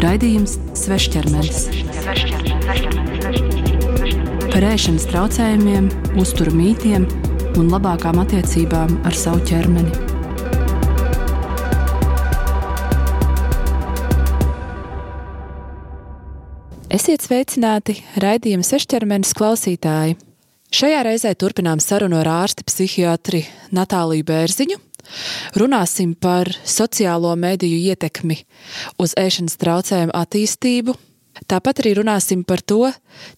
Raidījums Svešķermenis par ēšanas traucējumiem, uzturu mītiem un labākām attiecībām ar savu ķermeni. Esiet sveicināti raidījuma Svešķermenis klausītāji! Šajā reizē turpinām sarunu ar ārsti psihiatri Natāliju Bērziņu. Runāsim par sociālo mediju ietekmi uz ēšanas traucējumu attīstību. Tāpat arī runāsim par to,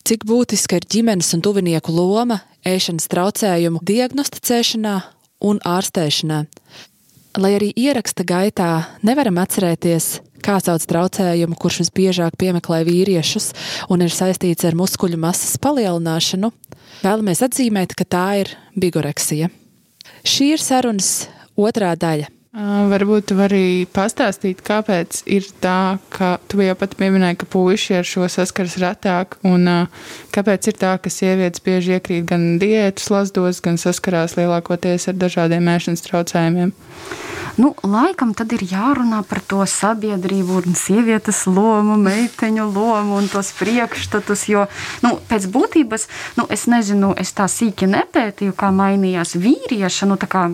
cik būtiska ir ģimenes un tuvinieku loma ēšanas traucējumu diagnosticēšanā un ārstēšanā. Lai arī ieraksta gaitā nevaram atcerēties, kā sauc traucējumu, kurš visbiežāk piemeklē vīriešus un ir saistīts ar muskuļu masas palielināšanu, vēlamies atzīmēt, ka tā ir bigoreksija. Šī ir sarunas otrā daļa. Varbūt tu vari pastāstīt, kāpēc ir tā, ka tu jau pat pieminēji, ka puiši ar šo saskars retāk, un kāpēc ir tā, ka sievietes bieži iekrīt gan diētas lazdos, gan saskarās lielākoties ar dažādiem ēšanas traucējumiem? Nu, laikam tad ir jārunā par to sabiedrību un sievietes lomu, meiteņu lomu un tos priekšstatus, jo nu, pēc būtības, nu, es nezinu, es tā sīki nepētīju, kā mainījās vīrieša, nu, tā kā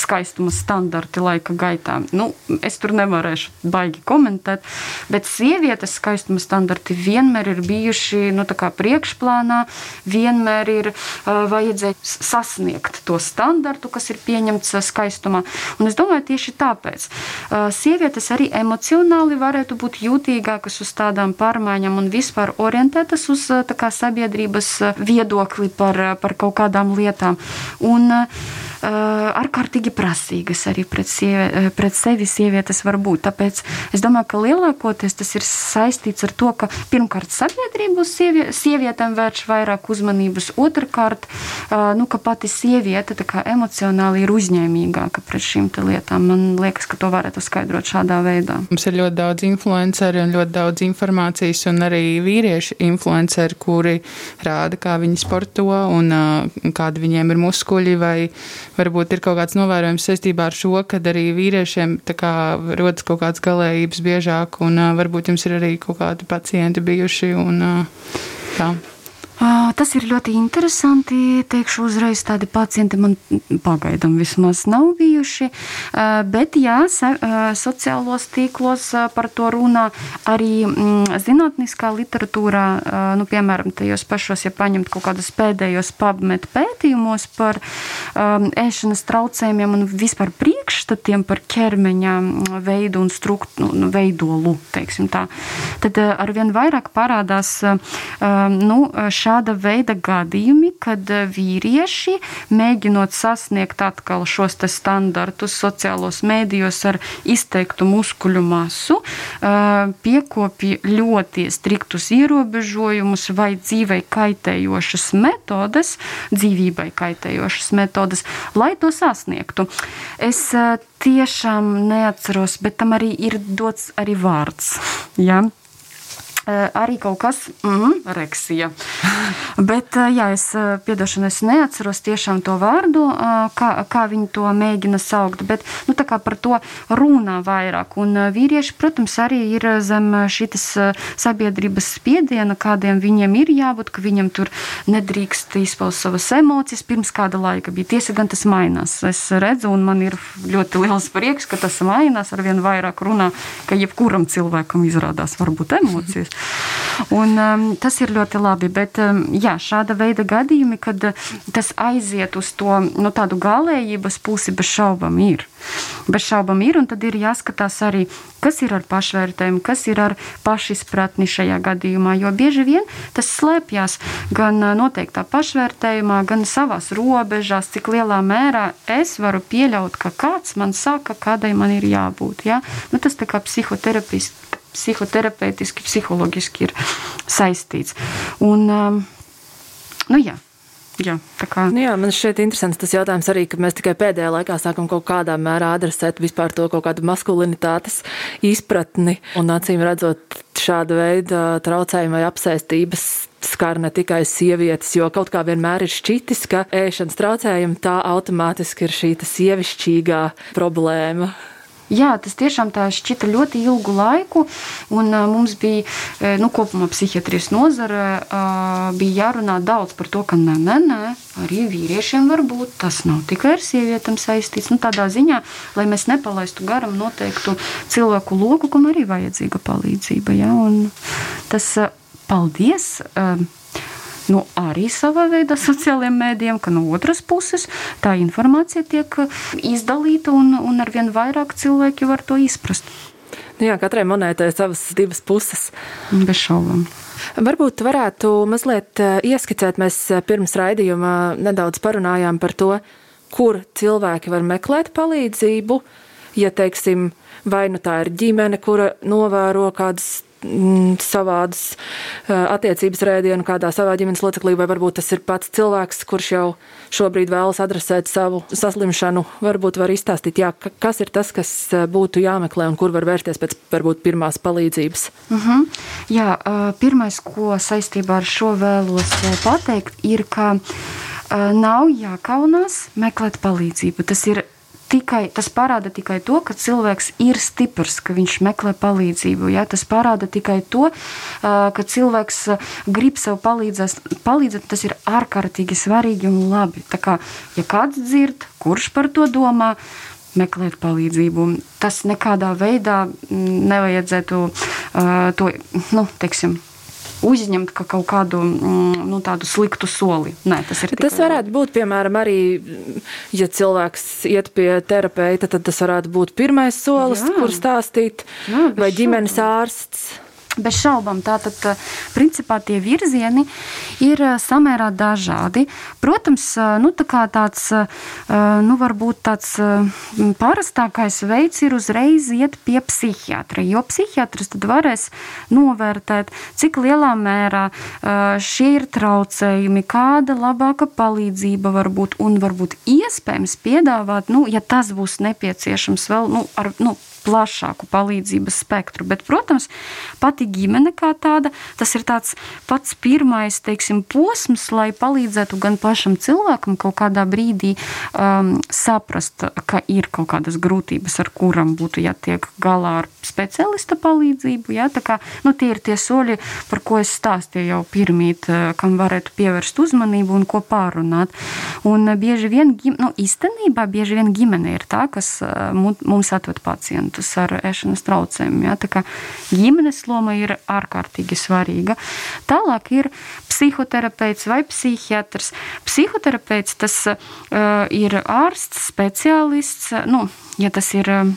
skaistuma standarti laika gaitā. Nu, es tur nevarēšu baigi komentēt, bet sievietes skaistuma standarti vienmēr ir bijuši nu, priekšplānā, vienmēr ir uh, vajadzējis sasniegt to standartu, kas ir pieņemts skaistumā. Un es domāju, tieši tāpēc uh, sievietes arī emocionāli varētu būt jūtīgākas uz tādām pārmaiņām un vispār orientētas uz kā, sabiedrības viedokli par, par kaut kādām lietām. Un, uh, ārkārtīgi prasīgas arī pret, sievi, pret sevi sievietes var būt. Tāpēc es domāju, ka lielākoties tas ir saistīts ar to, ka pirmkārt sabiedrība uz sievie, sievietēm vērš vairāk uzmanības, otrkārt, nu, ka pati sieviete emocionāli ir uzņēmīgāka pret šīm lietām. Man liekas, ka to varētu skaidrot šādā veidā. Mums ir ļoti daudz influenceri un ļoti daudz informācijas, un arī vīrieši influenceri, kuri rāda, kā viņi sporto un kādi viņiem ir muskuļi vai varbūt ir kaut kāds novērojums saistībā ar šo, kad arī vīriešiem kā, rodas kaut kādas galējības biežāk, un varbūt jums ir arī kaut kādi pacienti bijuši. Un, tā. Tas ir ļoti interesanti. Teikšu, uzreiz tādi pacienti man pagaidām vismaz nav bijuši. Bet, jā, sociālos tīklos par to runā arī mm, zinātniskā literatūrā. Nu, piemēram, tajos pašos, ja paņemt kaut kādus pēdējos pabmet pētījumos par ēšanas traucējumiem un vispār priekšstatiem par ķermeņa veidu un struktūru, nu, veidolu, teiksim tā, tad arvien vairāk parādās nu, šāda veida gadījumi, kad eh, vīrieši, mēģinot sasniegt atkal šos standartus sociālos mēdījos ar izteiktu muskuļu masu, eh, piekopja ļoti striktus ierobežojumus vai dzīvei kaitējošas metodes, dzīvībai kaitējošas metodes, lai to sasniegtu. Es eh, tiešām neatceros, bet tam arī ir dots arī vārds. Ja? Eh, arī kaut kas mm, reksija. Bet, eh, jā, es eh, piedošanu, es neatceros tiešām to vārdu, kā, kā viņi to mēģina saukt, bet nu, par to runā vairāk. Un vīrieši, protams, arī ir zem šīs sabiedrības spiediena, kādiem viņiem ir jābūt, ka viņam tur nedrīkst izpaust savas emocijas. Pirms kāda laika bija tiesa, gan tas mainās. Es redzu, un man ir ļoti liels prieks, ka tas mainās ar vien vairāk runā, ka jebkuram cilvēkam izrādās varbūt emocijas. Un, um, tas ir ļoti labi. Bet um, jā, šāda veida gadījumi, kad uh, tas aiziet uz to nu, tādu galējības pusi, bez šaubām ir. Bez šaubām ir, un tad ir jāskatās arī, kas ir ar pašvērtējumu, kas ir ar pašizpratni šajā gadījumā. Jo bieži vien tas slēpjas gan uh, noteiktā pašvērtējumā, gan savās robežās, cik lielā mērā es varu pieļaut, ka kāds man saka, kādai man ir jābūt. Ja? Nu, tas tā kā psihoterapijas psihoterapeitiski, psiholoģiski ir saistīts. Un, nu, jā. Jā, kā... nu jā, man šķiet interesants tas jautājums arī, ka mēs tikai pēdējā laikā sākam kaut kādā mērā adresēt vispār to kaut kādu maskulinitātes izpratni. Un acīm redzot, šāda veida traucējumi vai apsēstības skar ne tikai sievietes, jo kaut kā vienmēr ir šķitis, ka ēšanas traucējumi tā automātiski ir šī sievišķīgā problēma. Jā, tas tiešām tā šķita ļoti ilgu laiku, un mums bija, nu, kopumā psihiatrijas nozare, bija jārunā daudz par to, ka nē, nē, nē, arī vīriešiem var būt, tas nav tikai ar sievietēm saistīts, nu, tādā ziņā, lai mēs nepalaistu garam noteiktu cilvēku loku, kam arī vajadzīga palīdzība, ja, un tas, paldies! Nu, arī savā veidā sociālajiem mēdījiem, ka no otras puses tā informācija tiek uh, izdalīta un, un ar vien vairāk cilvēki var to izprast. Nu jā, katrai monētai ir savas divas puses. Bez šaubām. Varbūt varētu mazliet uh, ieskicēt, mēs uh, pirms raidījuma nedaudz parunājām par to, kur cilvēki var meklēt palīdzību. Ja, teiksim, vai nu tā ir ģimene, kura novēro kādas savādas attiecības rēdienu kādā savā ģimenes loceklī, vai varbūt tas ir pats cilvēks, kurš jau šobrīd vēlas adresēt savu saslimšanu. Varbūt var izstāstīt, jā, kas ir tas, kas būtu jāmeklē un kur var vērsties pēc varbūt pirmās palīdzības. Uh mhm. -huh. Jā, pirmais, ko saistībā ar šo vēlos pateikt, ir, ka nav jākaunās meklēt palīdzību. Tas ir tikai, tas parāda tikai to, ka cilvēks ir stiprs, ka viņš meklē palīdzību. Ja? Tas parāda tikai to, ka cilvēks grib sev palīdzēt. palīdzēt tas ir ārkārtīgi svarīgi un labi. Tā kā, ja kāds dzird, kurš par to domā, meklēt palīdzību. Tas nekādā veidā nevajadzētu uh, to, nu, teiksim, uzņemt ka kaut kādu mm, nu, tādu sliktu soli. Nē, tas ir. Tas varētu būt, piemēram, arī, ja cilvēks iet pie terapeita, tad tas varētu būt pirmais solis, Jā. kur stāstīt, Jā, vai ģimenes ārsts. Bez šaubām, tātad, eh, principā tie virzieni ir eh, samērā dažādi. Protams, eh, nu, tā tāds, nu, varbūt tāds parastākais veids ir uzreiz iet pie psihiatra, jo psihiatrs tad varēs novērtēt, cik lielā mērā šie ir traucējumi, kāda labāka palīdzība var būt un varbūt iespējams piedāvāt, nu, ja tas būs nepieciešams vēl, nu, ar, nu, plašāku palīdzības spektru. Bet, protams, pati ģimene kā tāda, tas ir tāds pats pirmais teiksim, posms, lai palīdzētu gan pašam cilvēkam kaut kādā brīdī um, saprast, ka ir kaut kādas grūtības, ar kurām būtu jātiek galā ar speciālista palīdzību. Ja? Kā, nu, tie ir tie soļi, par ko es stāstīju jau pirmīt, uh, kam varētu pievērst uzmanību un ko pārunāt. Un uh, bieži vien, nu, īstenībā, bieži vien ģimene ir tā, kas uh, mums atved pacientu pacientus ar ēšanas traucējumiem. Ja? Tā kā ģimenes loma ir ārkārtīgi svarīga. Tālāk ir psihoterapeits vai psihiatrs. Psihoterapeits tas uh, ir ārsts, speciālists. Nu, ja tas ir uh,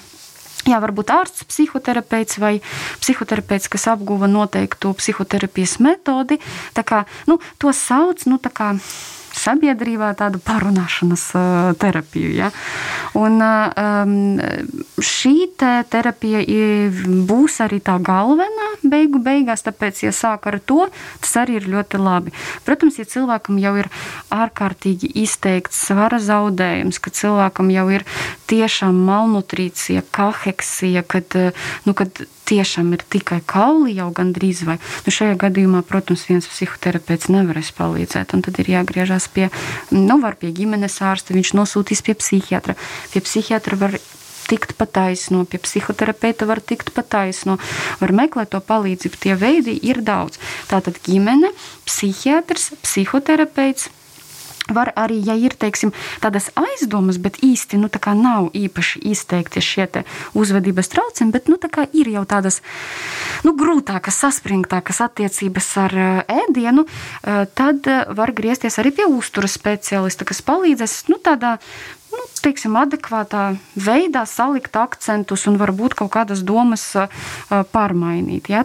Jā, varbūt ārsts, psihoterapeits vai psihoterapeits, kas apguva noteiktu psihoterapijas metodi. Tā kā, nu, to sauc nu, kā sabiedrībā tādu parunāšanas terapiju. Ja? Un, šī te terapija būs arī tā galvenā beigu beigās, tāpēc, ja sāk ar to, tas arī ir ļoti labi. Protams, ja cilvēkam jau ir ārkārtīgi izteikts svara zaudējums, ka cilvēkam jau ir tiešām malnutrīcija, kaheksija, kad, nu, kad tiešām ir tikai kauli jau gandrīz vai nu, šajā gadījumā, protams, viens psihoterapeits nevarēs palīdzēt. Tad ir jāgriežas pie, nu, pie ģimenes ārsta, viņš nosūtīs pie psihiatra. Pie psihiatra var tikt pa taisno, pie psihoterapeita var tikt pa taisno, var meklēt to palīdzību. Tie veidi ir daudz. Tātad ģimene, psihiatrs, psihoterapeits, Var arī, ja ir teiksim, tādas aizdomas, bet īsti nu, nav īpaši izteikti šie uzvedības traucējumi, bet nu, ir jau tādas nu, grūtākas, saspringtākas attiecības ar ēdienu, tad var griezties arī pie uzturas speciālista, kas palīdzēs nu, tādā nu, teiksim, adekvātā veidā salikt akcentus un varbūt kaut kādas domas pārmainīt. Ja?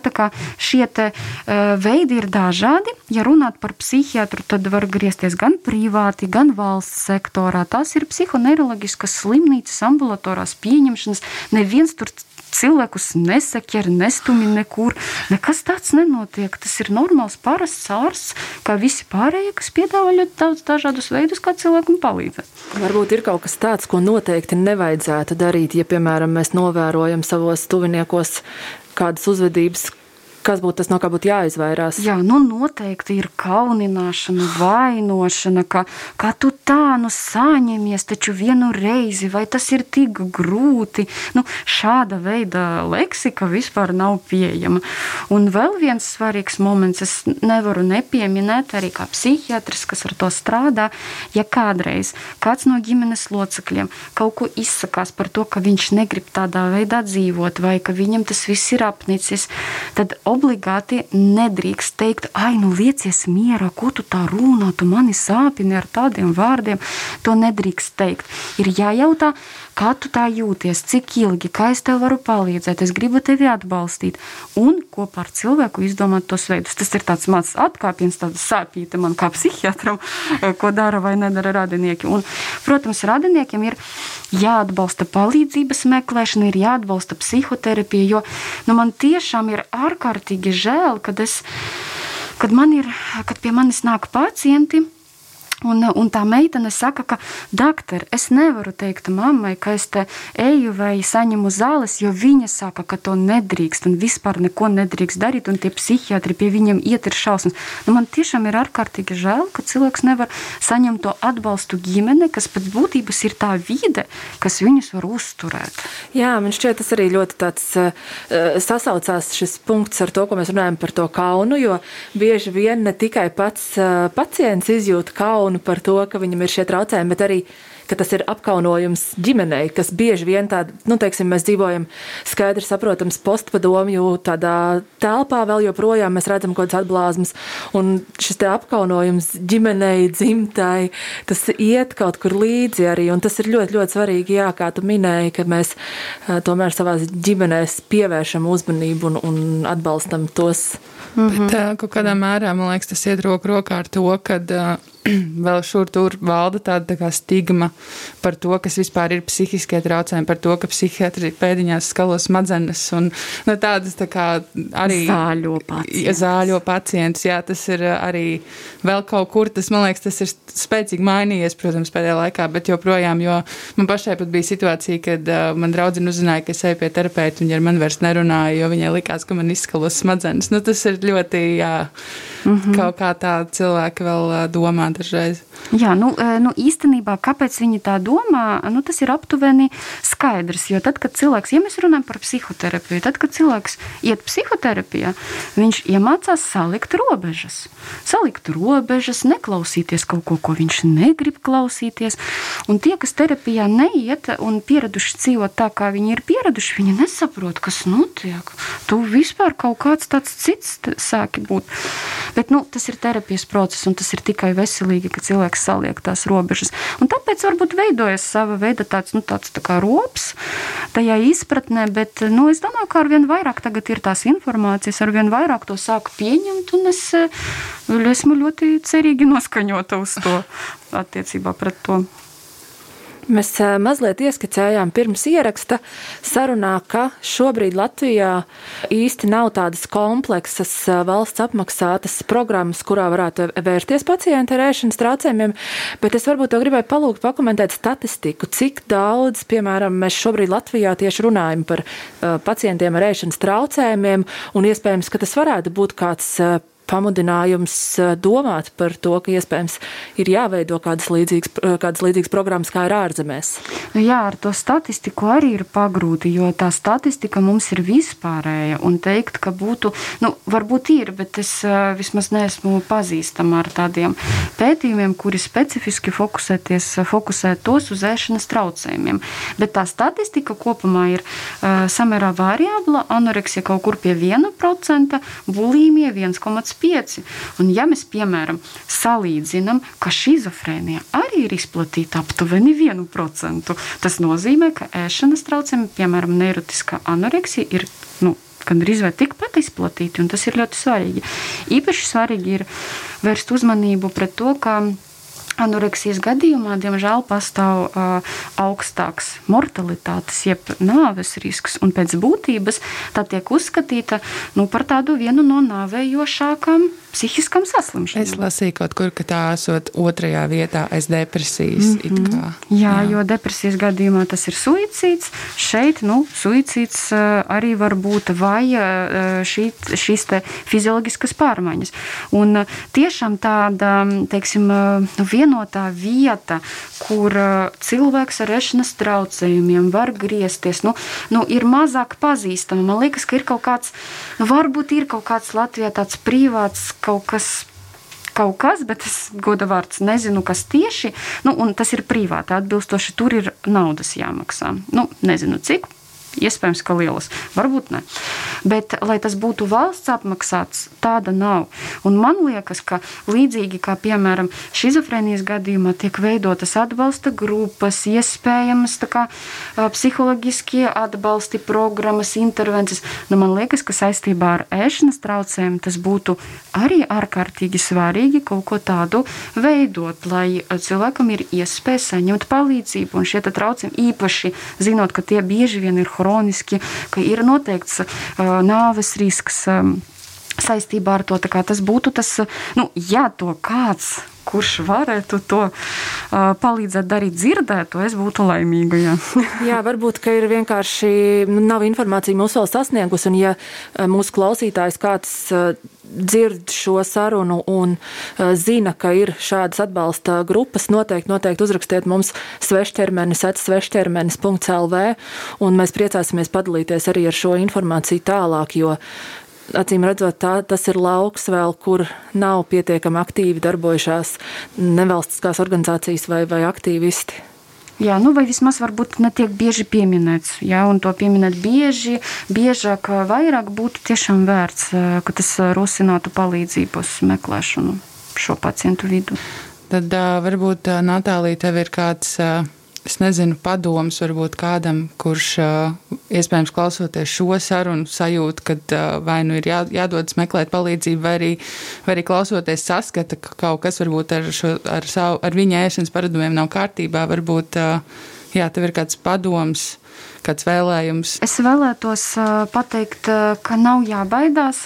Šie te, veidi ir dažādi. Ja runāt par psihiatru, tad var griezties gan privāti, gan valsts sektorā. Tās ir psihoneiroloģiskas slimnīcas, ambulatorās pieņemšanas. Neviens tur cilvēkus nesaķer, nestumi nekur. Nekas tāds nenotiek. Tas ir normāls, parasts ārsts, kā visi pārējie, kas piedāvā ļoti daudz dažādus veidus, kā cilvēkam palīdzēt. Varbūt ir kaut kas tāds, ko noteikti nevajadzētu darīt, ja, piemēram, mēs novērojam savos tuviniekos kādas uzvedības, kas būtu tas, no kā būtu jāizvairās? Jā, nu noteikti ir kaunināšana, vainošana, ka, ka tu tā nu saņemies taču vienu reizi, vai tas ir tik grūti. Nu, šāda veida leksika vispār nav pieejama. Un vēl viens svarīgs moments, es nevaru nepieminēt arī kā psihiatrs, kas ar to strādā, ja kādreiz kāds no ģimenes locekļiem kaut ko izsakās par to, ka viņš negrib tādā veidā dzīvot, vai ka viņam tas viss ir apnicis, tad obligāti nedrīkst teikt, ai, nu liecies mierā, ko tu tā runā, tu mani sāpini ar tādiem vārdiem. To nedrīkst teikt. Ir jājautā, kā tu tā jūties, cik ilgi, kā es tev varu palīdzēt, es gribu tevi atbalstīt. Un kopā ar cilvēku izdomāt tos veidus. Tas ir tāds mazs atkāpiens, tāda sāpīta man kā psihiatram, ko dara vai nedara radinieki. Un, protams, radiniekiem ir jāatbalsta palīdzības meklēšana, ir jāatbalsta psihoterapija, jo nu, man tiešām ir ārkārtīgi žēl, kad, es, kad, man ir, kad pie manis nāk pacienti Un, un tā meitene saka, ka, doktor, es nevaru teikt mammai, ka es te eju vai saņemu zāles, jo viņa saka, ka to nedrīkst un vispār neko nedrīkst darīt. Un tie psihiatri pie viņiem iet ir šausmas. Nu, man tiešām ir ārkārtīgi žēl, ka cilvēks nevar saņemt to atbalstu ģimene, kas pēc būtības ir tā vide, kas viņus var uzturēt. Jā, man šķiet, tas arī ļoti tāds, uh, sasaucās šis punkts ar to, ko mēs runājam par to kaunu, jo bieži vien ne tikai pats uh, pacients izjūt kaunu, kaunu par to, ka viņam ir šie traucējumi, bet arī ka tas ir apkaunojums ģimenei, kas bieži vien tāda, nu, teiksim, mēs dzīvojam skaidri saprotams postpadomju tādā telpā, vēl joprojām mēs redzam kaut kādas atblāzmas, un šis te apkaunojums ģimenei, dzimtai, tas iet kaut kur līdzi arī, un tas ir ļoti, ļoti svarīgi, jā, kā tu minēji, ka mēs tomēr savās ģimenēs pievēršam uzmanību un, un atbalstam tos. Mm -hmm. Bet kaut kādā mērā, man liekas, tas iet roku rokā ar to, ka uh, vēl šur tur valda tāda tā stigma par to, kas vispār ir psihiskie traucējumi, par to, ka psihiatri pēdiņās skalo smadzenes un nu, tādas tā kā arī zāļo pacientus. Zāļo pacientus, jā, tas ir arī vēl kaut kur, tas man liekas, tas ir spēcīgi mainījies, protams, pēdējā laikā, bet joprojām, jo man pašai pat bija situācija, kad uh, man draudzene uzzināja, ka es eju pie terapeita, viņa ar mani vairs nerunāja, jo viņai likās, ka man izskalos smadzenes. Nu, tas ir ļoti, jā, mm -hmm. kaut kā tā cilvēki vēl uh, domā dažreiz. Jā, nu, nu īstenībā, kāpēc viņi tā domā, nu, tas ir aptuveni skaidrs. Jo tad, kad cilvēks, ja mēs runājam par psihoterapiju, tad, kad cilvēks iet psihoterapijā, viņš iemācās salikt robežas. Salikt robežas, neklausīties kaut ko, ko viņš negrib klausīties. Un tie, kas terapijā neiet un pieraduši dzīvot tā, kā viņi ir pieraduši, viņi nesaprot, kas notiek. Tu vispār kaut kāds tāds cits sāki būt. Bet nu, tas ir terapijas process, un tas ir tikai veselīgi, ka cilvēks saliek tās robežas. Un tāpēc varbūt veidojas sava veida tāds, nu, tāds tā kā rops tajā izpratnē, bet nu, es domāju, ka arvien vairāk tagad ir tās informācijas, arvien vairāk to sāk pieņemt, un es esmu ļoti cerīgi noskaņota uz to attiecībā pret to. Mēs mazliet ieskicējām pirms ieraksta sarunā, ka šobrīd Latvijā īsti nav tādas kompleksas valsts apmaksātas programmas, kurā varētu vērsties pacienti ar ēšanas traucējumiem, bet es varbūt to gribēju palūgt pakomentēt statistiku, cik daudz, piemēram, mēs šobrīd Latvijā tieši runājam par pacientiem ar ēšanas traucējumiem, un iespējams, ka tas varētu būt kāds pamudinājums eh, domāt par to, ka iespējams ir jāveido kādas līdzīgas, eh, kādas līdzīgas programmas, kā ir ārzemēs. Nu jā, ar to statistiku arī ir pagrūti, jo tā statistika mums ir vispārēja. Un teikt, ka būtu, nu, varbūt ir, bet es uh, vismaz neesmu pazīstama ar tādiem pētījumiem, kuri specifiski fokusēties, fokusē tos uz ēšanas traucējumiem. Bet tā statistika kopumā ir uh, samērā variabla. Anoreksija kaut kur pie 1%, bulīmija 1,5%. 5. Un, ja mēs, piemēram, salīdzinām, ka šizofrēnija arī ir izplatīta aptuveni 1%, tas nozīmē, ka ēšanas traucējumi, piemēram, neirotiskā anoreksija, ir nu, gandrīz vai tikpat izplatīti, un tas ir ļoti svarīgi. Īpaši svarīgi ir vērst uzmanību pret to, ka Anoreksijas gadījumā, diemžēl, pastāv uh, augstāks mortalitātes, jeb nāves risks, un pēc būtības tā tiek uzskatīta nu, par tādu vienu no nāvējošākām psihiskam saslimšanām. Es lasīju kaut kur, ka tā esot otrajā vietā aiz depresijas. Mm -hmm. Jā, jā, jo depresijas gadījumā tas ir suicīds. Šeit nu, suicīds arī var būt vai šī, šīs fizioloģiskas pārmaiņas. Un tiešām tāda, teiksim, vienotā vieta, kur cilvēks ar ešanas traucējumiem var griezties, nu, nu, ir mazāk pazīstama. Man liekas, ka ir kaut kāds, varbūt ir kaut kāds Latvijā tāds privāts kaut kas kaut kas, bet es goda vārds nezinu, kas tieši. Nu, tas ir privāti atbilstoši. Tur ir naudas jāmaksā. Nu, nezinu cik. Iespējams, ka lielas, varbūt ne. Bet, lai tas būtu valsts apmaksāts, tāda nav. Un man liekas, ka līdzīgi kā piemēram šizofrēnijas gadījumā tiek veidotas atbalsta grupas, iespējamas kā, psiholoģiskie atbalsti, programmas, intervences, nu, man liekas, ka saistībā ar ēšanas traucējumiem tas būtu arī ārkārtīgi svarīgi kaut ko tādu veidot, lai cilvēkam ir iespēja saņemt palīdzību. Un šie traucējumi īpaši zinot, ka tie bieži vien ir hormonāli hroniski, ka ir noteikts nāves risks saistībā ar to. Tas būtu tas, nu, ja to kāds kurš varētu to uh, palīdzēt darīt, dzirdēt, to es būtu laimīga. Jā, jā varbūt ir vienkārši nu, nav informācija mūsu vēl sasniegusi, un ja mūsu klausītājs kāds dzird šo sarunu un uh, zina, ka ir šādas atbalsta grupas, noteikti, noteikti uzrakstiet mums svešķermenis, atsvešķermenis.lv, un mēs priecāsimies padalīties arī ar šo informāciju tālāk, jo acīm redzot, tā, tas ir lauks vēl, kur nav pietiekami aktīvi darbojušās nevalstiskās organizācijas vai, vai aktīvisti. Jā, nu vai vismaz varbūt netiek bieži pieminēts. Jā, un to pieminēt bieži, biežāk, vairāk būtu tiešām vērts, ka tas rosinātu palīdzības meklēšanu šo pacientu vidū. Tad varbūt Natālija, tev ir kāds es nezinu, padoms varbūt kādam, kurš iespējams klausoties šo sarunu sajūt, ka vai nu ir jā, jādodas meklēt palīdzību, vai arī, vai arī klausoties saskata, ka kaut kas varbūt ar, šo, ar, savu, ar viņa ēšanas paradumiem nav kārtībā, varbūt jā, tev ir kāds padoms kāds vēlējums? Es vēlētos pateikt, ka nav jābaidās,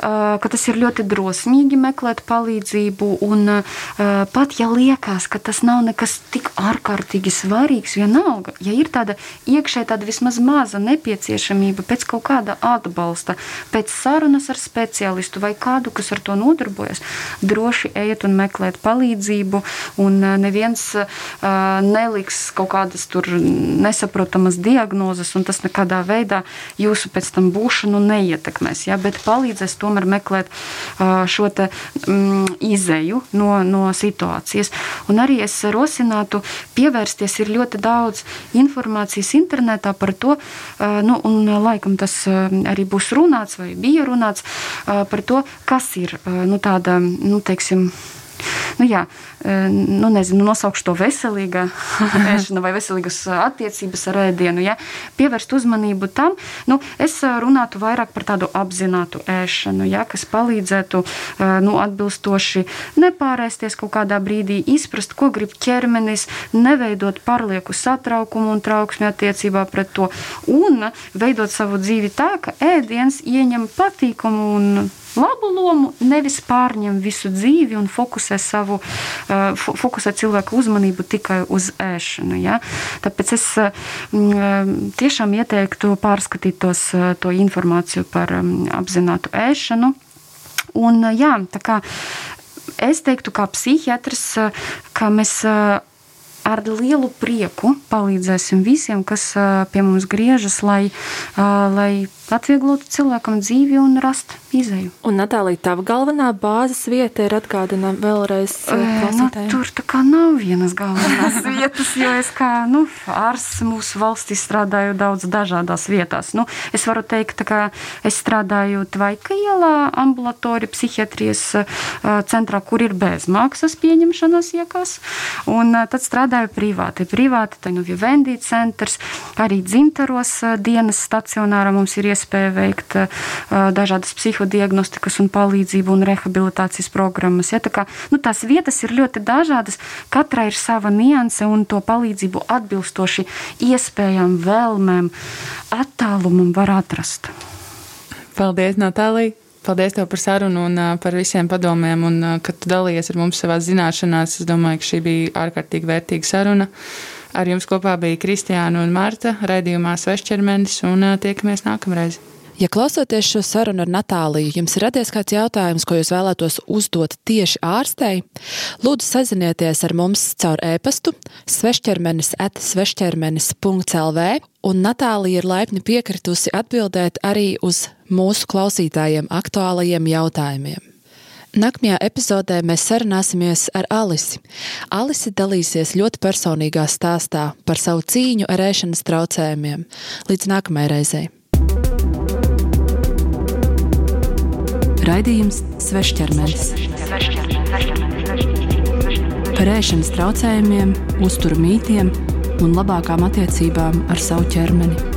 ka tas ir ļoti drosmīgi meklēt palīdzību. Un pat ja liekas, ka tas nav nekas tik ārkārtīgi svarīgs, vienalga, ja ir tāda iekšēji tāda vismaz maza nepieciešamība pēc kaut kāda atbalsta, pēc sarunas ar speciālistu vai kādu, kas ar to nodarbojas, droši ejiet un meklēt palīdzību. Un neviens neliks kaut kādas nesaprotamas diagnozes un tas nekādā veidā jūsu pēc tam būšanu neietekmēs. Ja? Bet palīdzēs tomēr meklēt šo te, mm, izēju no, no situācijas. Un arī es rosinātu pievērsties, ir ļoti daudz informācijas internetā par to, nu, un laikam tas arī būs runāts vai bija runāts par to, kas ir nu, tāda, nu, teiksim, nu, jā, nu, nezinu, nosaukšu to veselīga ēšana vai veselīgas attiecības ar ēdienu. Ja? Pievērst uzmanību tam, nu, es runātu vairāk par tādu apzinātu ēšanu, ja? kas palīdzētu nu, atbilstoši nepārēsties kaut kādā brīdī, izprast, ko grib ķermenis, neveidot pārlieku satraukumu un trauksmi attiecībā pret to un veidot savu dzīvi tā, ka ēdiens ieņem patīkamu un labu lomu, nevis pārņem visu dzīvi un fokusē savu, fokusē cilvēku uzmanību tikai uz ēšanu. Ja? Tāpēc es tiešām ieteiktu pārskatīt tos, to informāciju par apzinātu ēšanu. Un, jā, kā, es teiktu, kā psihiatrs, ka mēs ar lielu prieku palīdzēsim visiem, kas pie mums griežas, lai, lai atvieglotu cilvēkam dzīvi un rast izēju. Un, Natālija, tava galvenā bāzes vieta ir atgādina vēlreiz nu, tur tā kā nav vienas galvenās vietas, jo es kā nu, ārsts mūsu valstī strādāju daudz dažādās vietās. Nu, es varu teikt, ka es strādāju Tvaika ielā ambulatorija psihiatrijas centrā, kur ir bezmaksas pieņemšanas iekas, un tad strādāju privāti. Privāti, tā nu Vivendi centrs, arī dzimtaros dienas stacionāra mums ir iespēja iespēja veikt dažādas psihodiagnostikas un palīdzību un rehabilitācijas programmas. Ja, tā kā, nu, tās vietas ir ļoti dažādas, katrai ir sava nianse un to palīdzību atbilstoši iespējām, vēlmēm, attālumam var atrast. Paldies, Natālija! Paldies tev par sarunu un uh, par visiem padomiem, un ka tu dalījies ar mums savā zināšanās. Es domāju, ka šī bija ārkārtīgi vērtīga saruna. Ar jums kopā bija Kristiāna un Marta, raidījumā Svešķermenis, un tiekamies nākamreiz. Ja klausoties šo sarunu ar Natāliju, jums ir radies kāds jautājums, ko jūs vēlētos uzdot tieši ārstei, lūdzu sazinieties ar mums caur e-pastu svešķermenis at svešķermenis.lv, un Natālija ir laipni piekritusi atbildēt arī uz mūsu klausītājiem aktuālajiem jautājumiem. Nākamajā epizodē mēs sarunāsimies ar Alisi. Alisi dalīsies ļoti personīgā stāstā par savu cīņu ar ēšanas traucējumiem. Līdz nākamajai reizei! Raidījums Svešķermenis. Par ēšanas traucējumiem, uzturu mītiem un labākām attiecībām ar savu ķermeni.